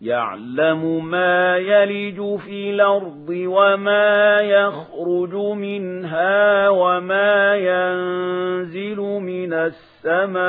يعلم ما يلج في الأرض وما يخرج منها وما ينزل من السماء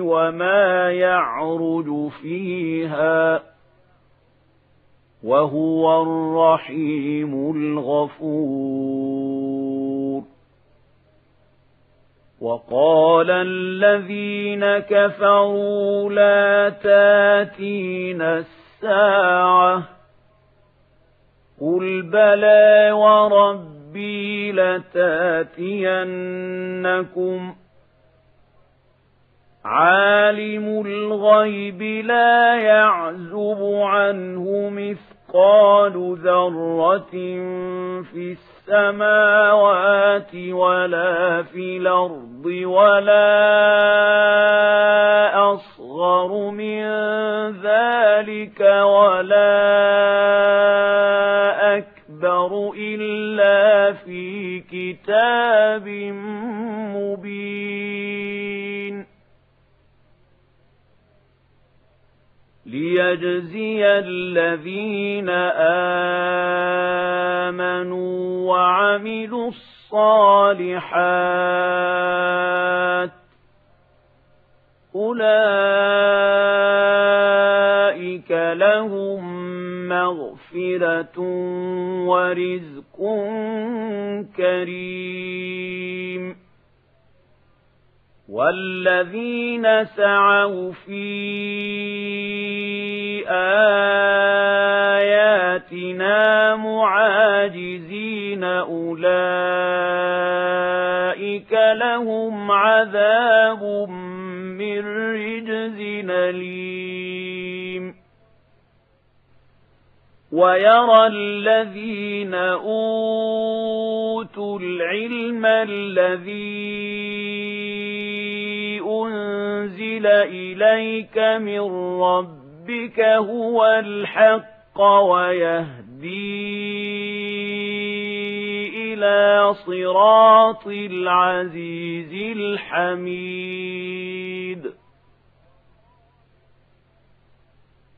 وما يعرج فيها وهو الرحيم الغفور وقال الذين كفروا لا تاتين الساعة قل بلى وربي لتاتينكم عالم الغيب لا يعزب عنه مثقال ذرة في السماوات ولا في الأرض ولا أصغر من ذلك ولا أكبر إلا في كتاب مبين. ليجزي الذين آمنوا وعملوا الصالحات أولئك لهم مغفرة ورزق كريم والذين سعوا في آياتنا معاجزين أولئك لهم عذاب من رجز أليم ويرى الذين أوتوا العلم الذي أنزل إليك من ربك هو الحق ويهدي إلى صراط العزيز الحميد.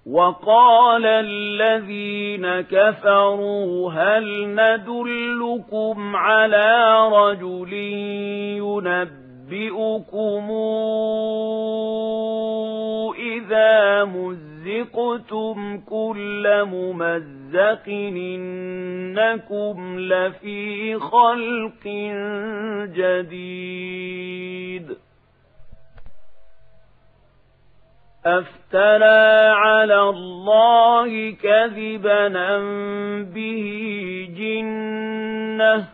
وقال الذين كفروا هل ندلكم على رجل ينبئكم إذا مزقتم كل ممزق إنكم لفي خلق جديد أفترى على الله كذبا به جنة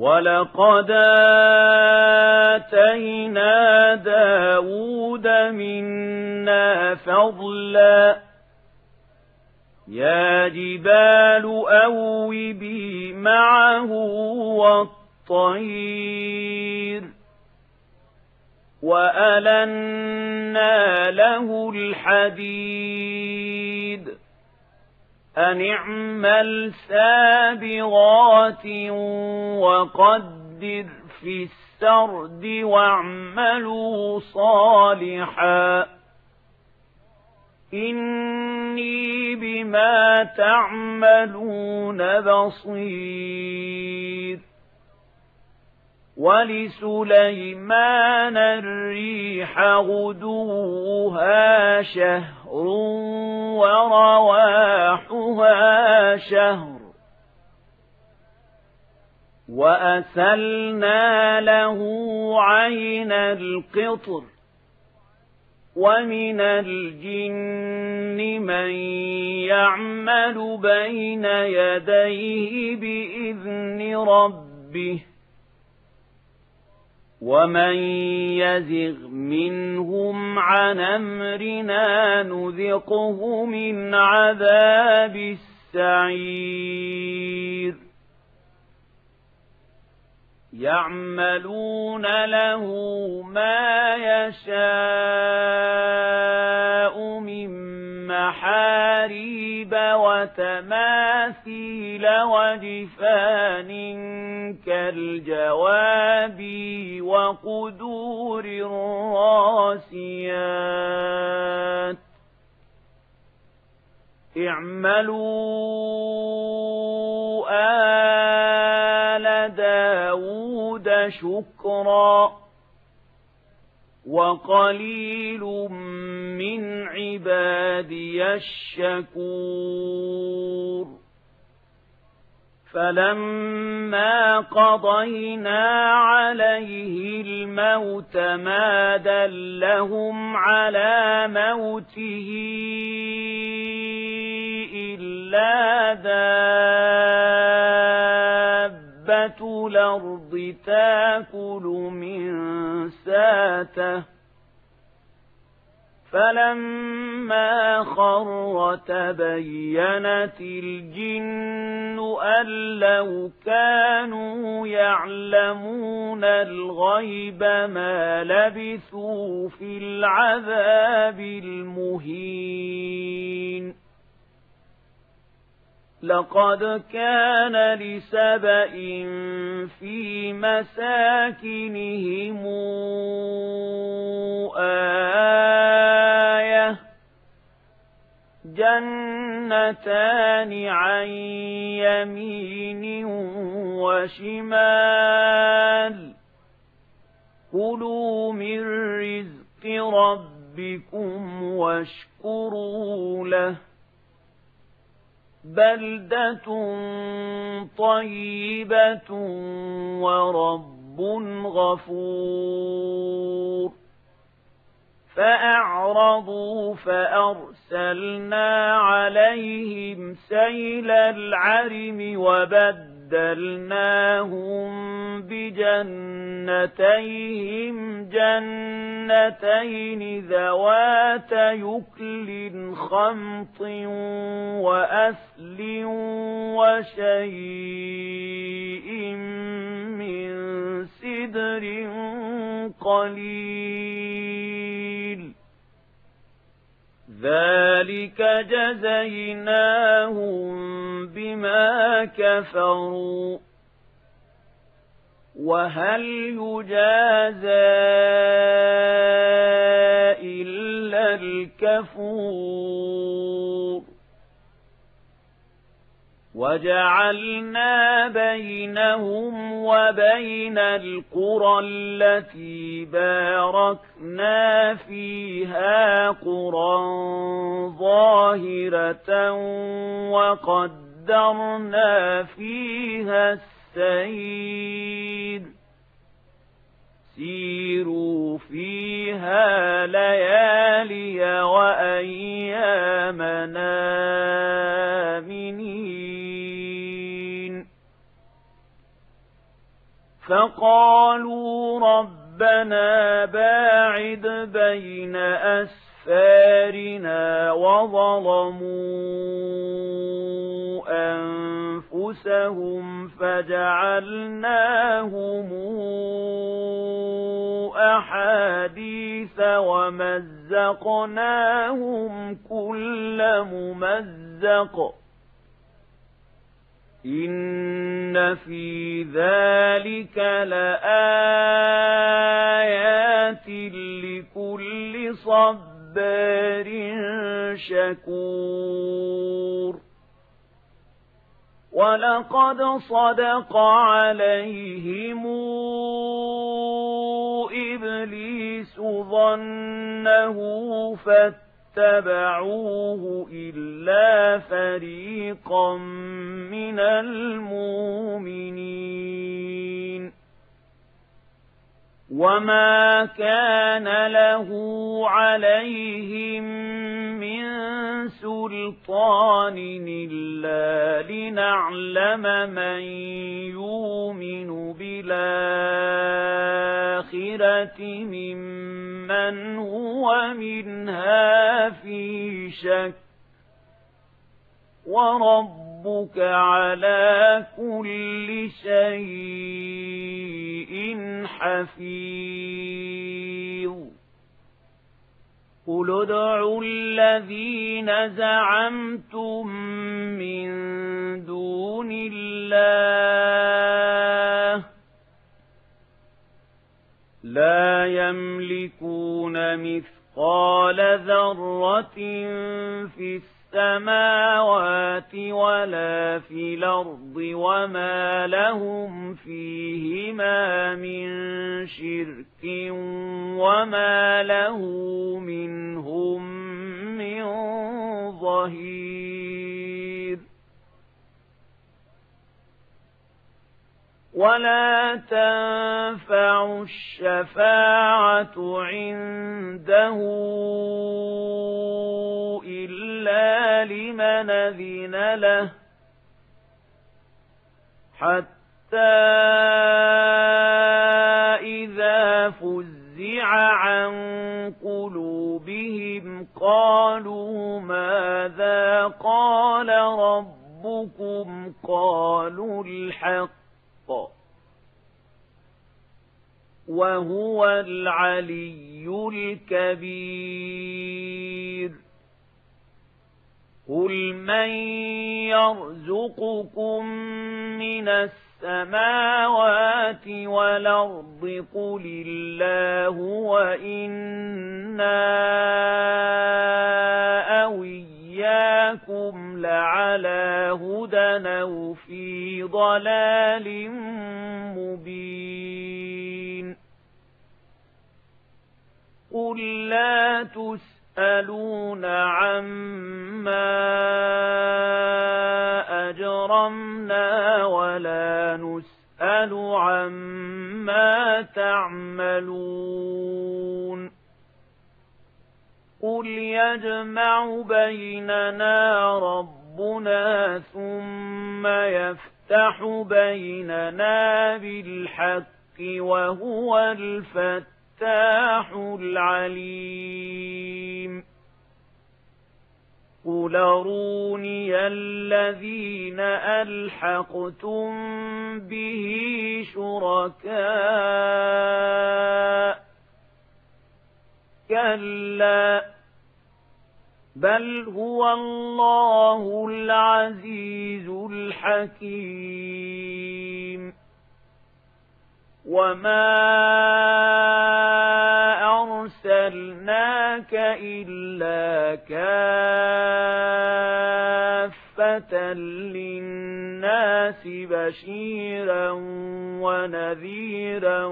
ولقد آتينا داود منا فضلا يا جبال أوبي معه والطير وألنا له الحديد أن اعمل سابغات وقدر في السرد واعملوا صالحا إني بما تعملون بصير ولسليمان الريح غدوها شهر ورواحها شهر وأسلنا له عين القطر ومن الجن من يعمل بين يديه بإذن ربه ومن يزغ منهم عن أمرنا نذقه من عذاب السعير يعملون له ما يشاء من محاريب وتماثيل وجفان كالجواب وقدور الراسيات. اعملوا آل داود شكرا. وقليل من عبادي الشكور. فلما قضينا عليه الموت ما دلهم على موته إلا دابة الأرض. تاكل من ساته. فلما خر تبينت الجن أن لو كانوا يعلمون الغيب ما لبثوا في العذاب المهين. لقد كان لسبأ في مساكنهم آية جنتان عن يمين وشمال. كلوا من رزق ربكم واشكروا له. بلدة طيبة ورب غفور فأعرضوا فأرسلنا عليهم سيل العرم وبدلناهم بجنتيهم جنتين ذوات يكل خمط وأسل وشيء من سدر قليل ذلك جزيناهم بما كفروا وهل يجازى إلا الكفور وجعلنا بينهم وبين القرى التي باركنا فيها قرى ظاهرة وقدرنا فيها السير. سيروا فيها ليالي وأيامنا آمنين فقالوا ربنا باعد بين أسفارنا وظلموا أنفسهم فجعلناهم أحاديث ومزقناهم كل ممزق إن في ذلك لآيات لكل صبار شكور ولقد صدق عليهم إبليس ظنه فاتبعوه إلا فريقا من المؤمنين. وما كان له عليهم من سلطان إلا لنعلم من يؤمن بالآخرة ممن هو منها في شك وربك على كل شيء حفيظ. قل ادعوا الذين زعمتم من دون الله لا يملكون مثقال ذرة في السماء السماوات ولا في الأرض وما لهم فيهما من شرك وما له منهم من ظهير ولا تنفع الشفاعة عنده إلا لمن أذن له حتى إذا فزع عن قلوبهم قالوا ماذا قال ربكم قالوا الحق وهو العلي الكبير قل من يرزقكم من السماوات والأرض قل الله وإنا أوياكم لعلى هدى أو في ضلال مبين قل لا تسألون عما أجرمنا ولا نسأل عما تعملون. قل يجمع بيننا ربنا ثم يفتح بيننا بالحق وهو الفتاح العليم. قل روني الذين ألحقتم به شركاء. كلا بل هو الله العزيز الحكيم. وما أرسلناك إلا كافة للناس بشيرا ونذيرا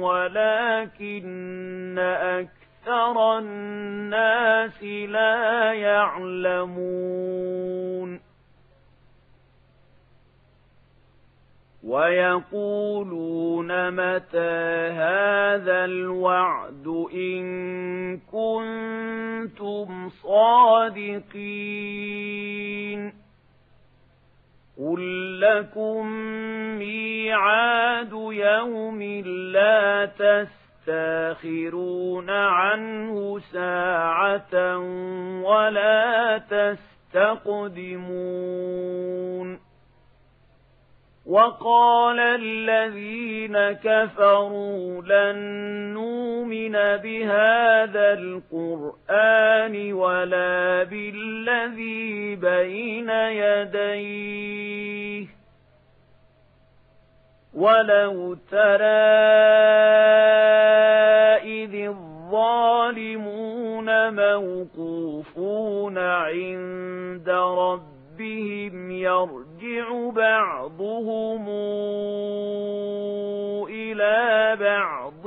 ولكن أكثر الناس لا يعلمون. ويقولون متى هذا الوعد إن كنتم صادقين قل لكم ميعاد يوم لا تستأخرون عنه ساعة ولا تستقدمون وقال الذين كفروا لن نؤمن بهذا القرآن ولا بالذي بين يديه. ولو ترى إذ الظالمون موقوفون عند ربهم يرجع بعضهم إلى بعض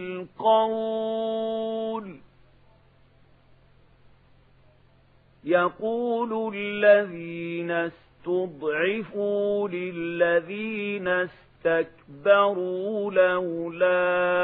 القول يقول الذين استضعفوا للذين اسْتَكْبَرُوا لَوْلَا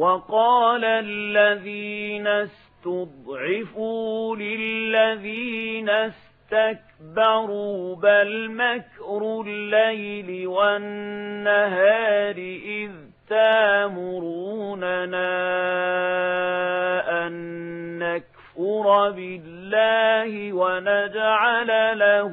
وَقَالَ الَّذِينَ اسْتُضْعِفُوا لِلَّذِينَ اسْتَكْبَرُوا بَلْ مَكْرُ اللَّيْلِ وَالنَّهَارِ إِذْ تَأْمُرُونَنَا أَن نَّكْفُرَ بِاللَّهِ وَنَجْعَلَ لَهُ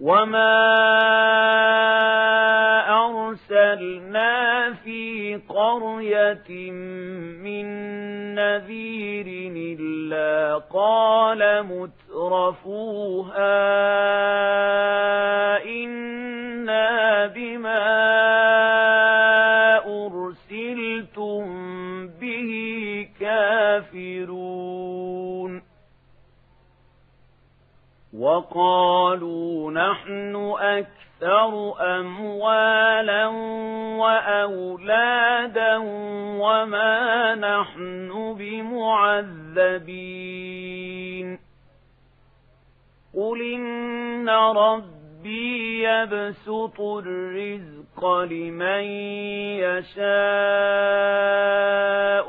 وَمَا أَرْسَلْنَا فِي قَرْيَةٍ مِّن نَّذِيرٍ إِلَّا قَالَ مُتْرَفُوهَا نَحْنُ أَكْثَرُ أَمْوَالًا وَأَوْلَادًا وَمَا نَحْنُ بِمُعَذَّبِينَ. قُلْ إِنَّ رَبِّي يَبْسُطُ الرِّزْقَ لِمَن يَشَاءُ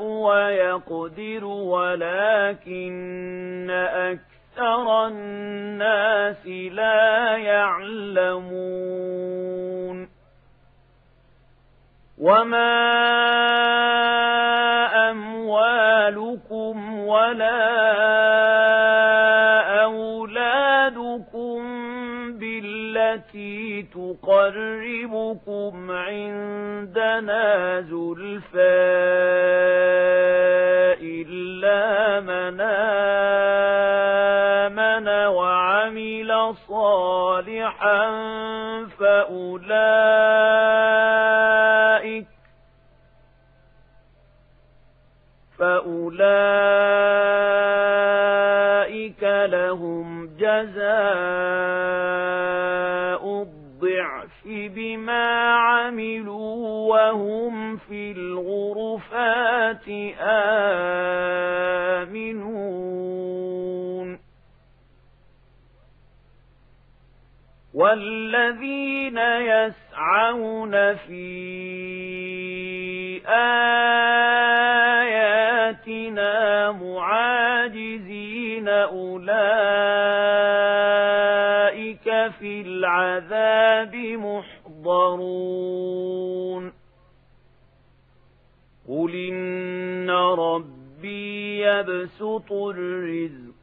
وَيَقْدِرُ وَلَكِنَّ أَكْثَرَ أَكْثَرَ النَّاسِ لَا يَعْلَمُونَ وَمَا أَمْوَالُكُمْ وَلَا أَوْلَادُكُمْ بِالَّتِي تُقَرِّبُكُمْ عِندَنَا زُلْفَى إِلَّا مَنْ صالحا فأولئك فأولئك لهم جزاء الضعف بما عملوا وهم في الغرفات آمنون. والذين يسعون في آياتنا معاجزين أولئك في العذاب محضرون. قل إن ربي يبسط الرزق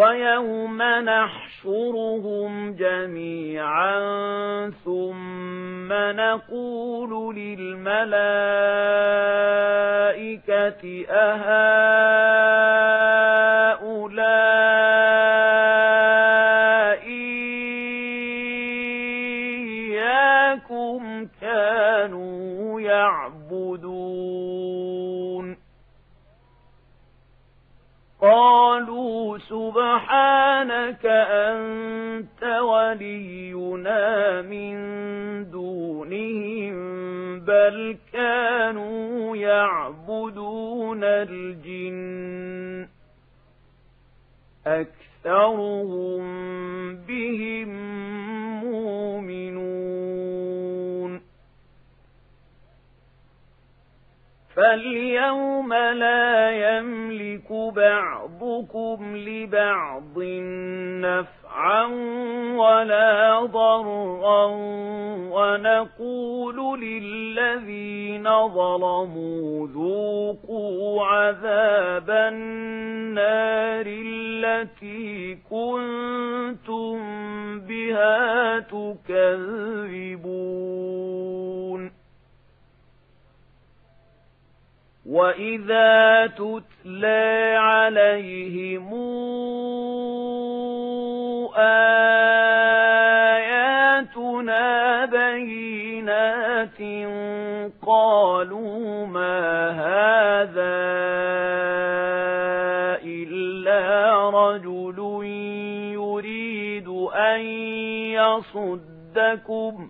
ويوم نحشرهم جميعا ثم نقول للملائكة أهؤلاء سبحانك أنت ولينا من دونهم بل كانوا يعبدون الجن أكثرهم بهم مؤمنون. فاليوم لا يملك بعضكم لبعض نفعا ولا ضرا ونقول للذين ظلموا ذوقوا عذاب النار التي كنتم بها تكذبون وَإِذَا تُتْلَى عَلَيْهِمْ آيَاتُنَا بَيِّنَاتٍ قَالُوا مَا هَذَا إِلَّا رَجُلٌ يُرِيدُ أَن يَصُدَّكُمْ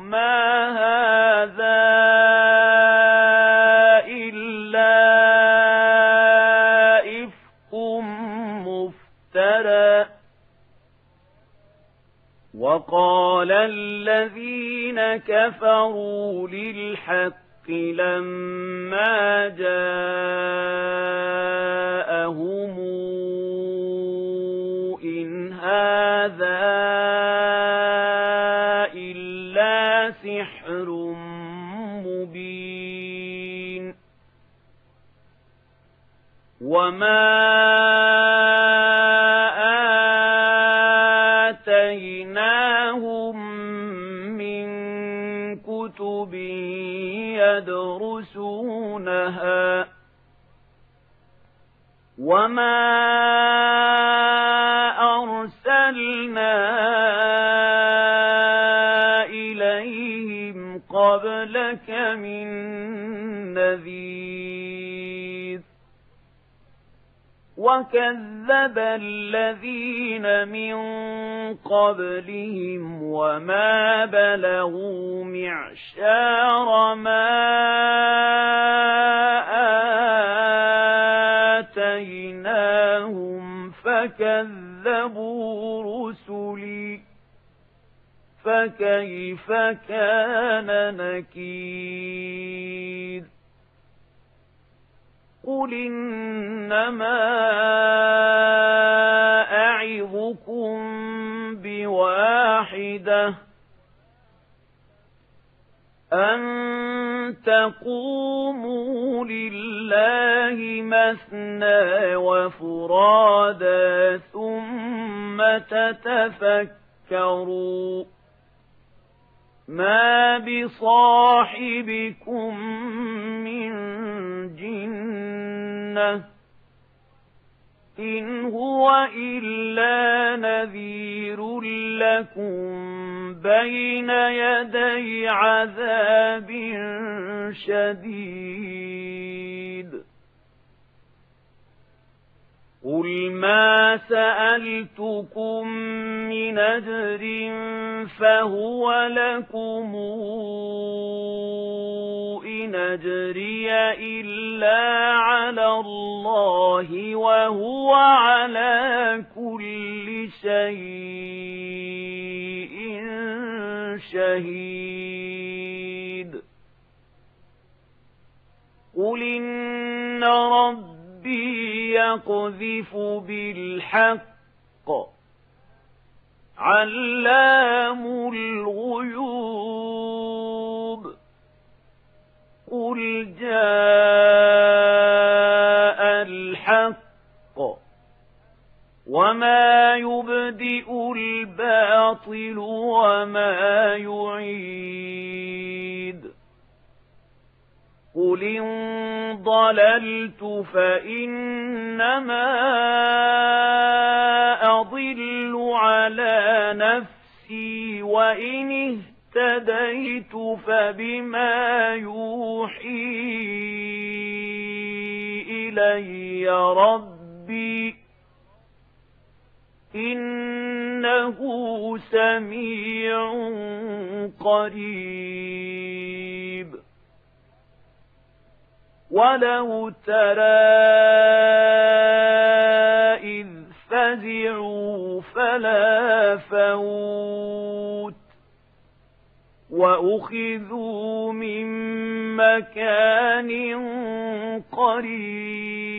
وقال الذين كفروا للحق لما جاءهم إن هذا إلا سحر مبين وما وما أرسلنا إليهم قبلك من نذير وكذب الذين من قبلهم وما بلغوا معشار ما آتيناهم فكذبوا رسلي فكيف كان نكير قل إنما أعظكم بواحدة أن تقوموا لله مثنى وفرادا ثم تتفكروا ما بصاحبكم من جنة إن هو إلا نذير لكم بين يدي عذاب شديد قل ما سألتكم من أجر فهو لكم إن أجري إلا على الله وهو على كل شيء شهيد يقذف بالحق. علام الغيوب. قل جاء الحق. وما يبدئ الباطل وما يعيد. قل إن ضللت فإنما أضل على نفسي وإن اهتديت فبما يوحي إلي ربي إنه سميع قريب ولو ترى إذ فزعوا فلا فوت وأخذوا من مكان قريب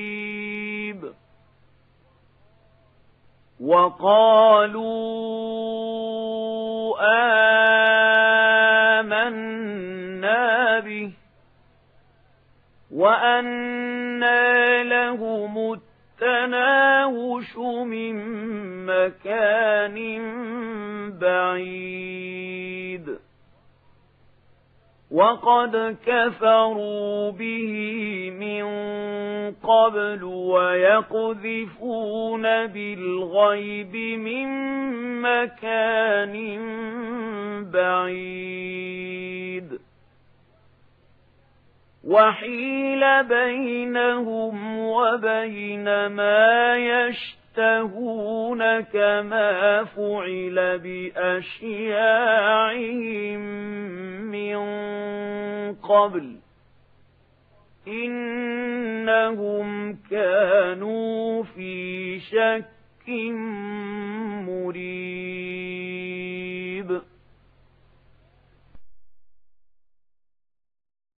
وقالوا آمنا به وأنى لهم التناوش من مكان بعيد وقد كفروا به من قبل ويقذفون بالغيب من مكان بعيد وحيل بينهم وبين ما يشتهون كما فعل بأشياعهم من قبل إنهم كانوا في شك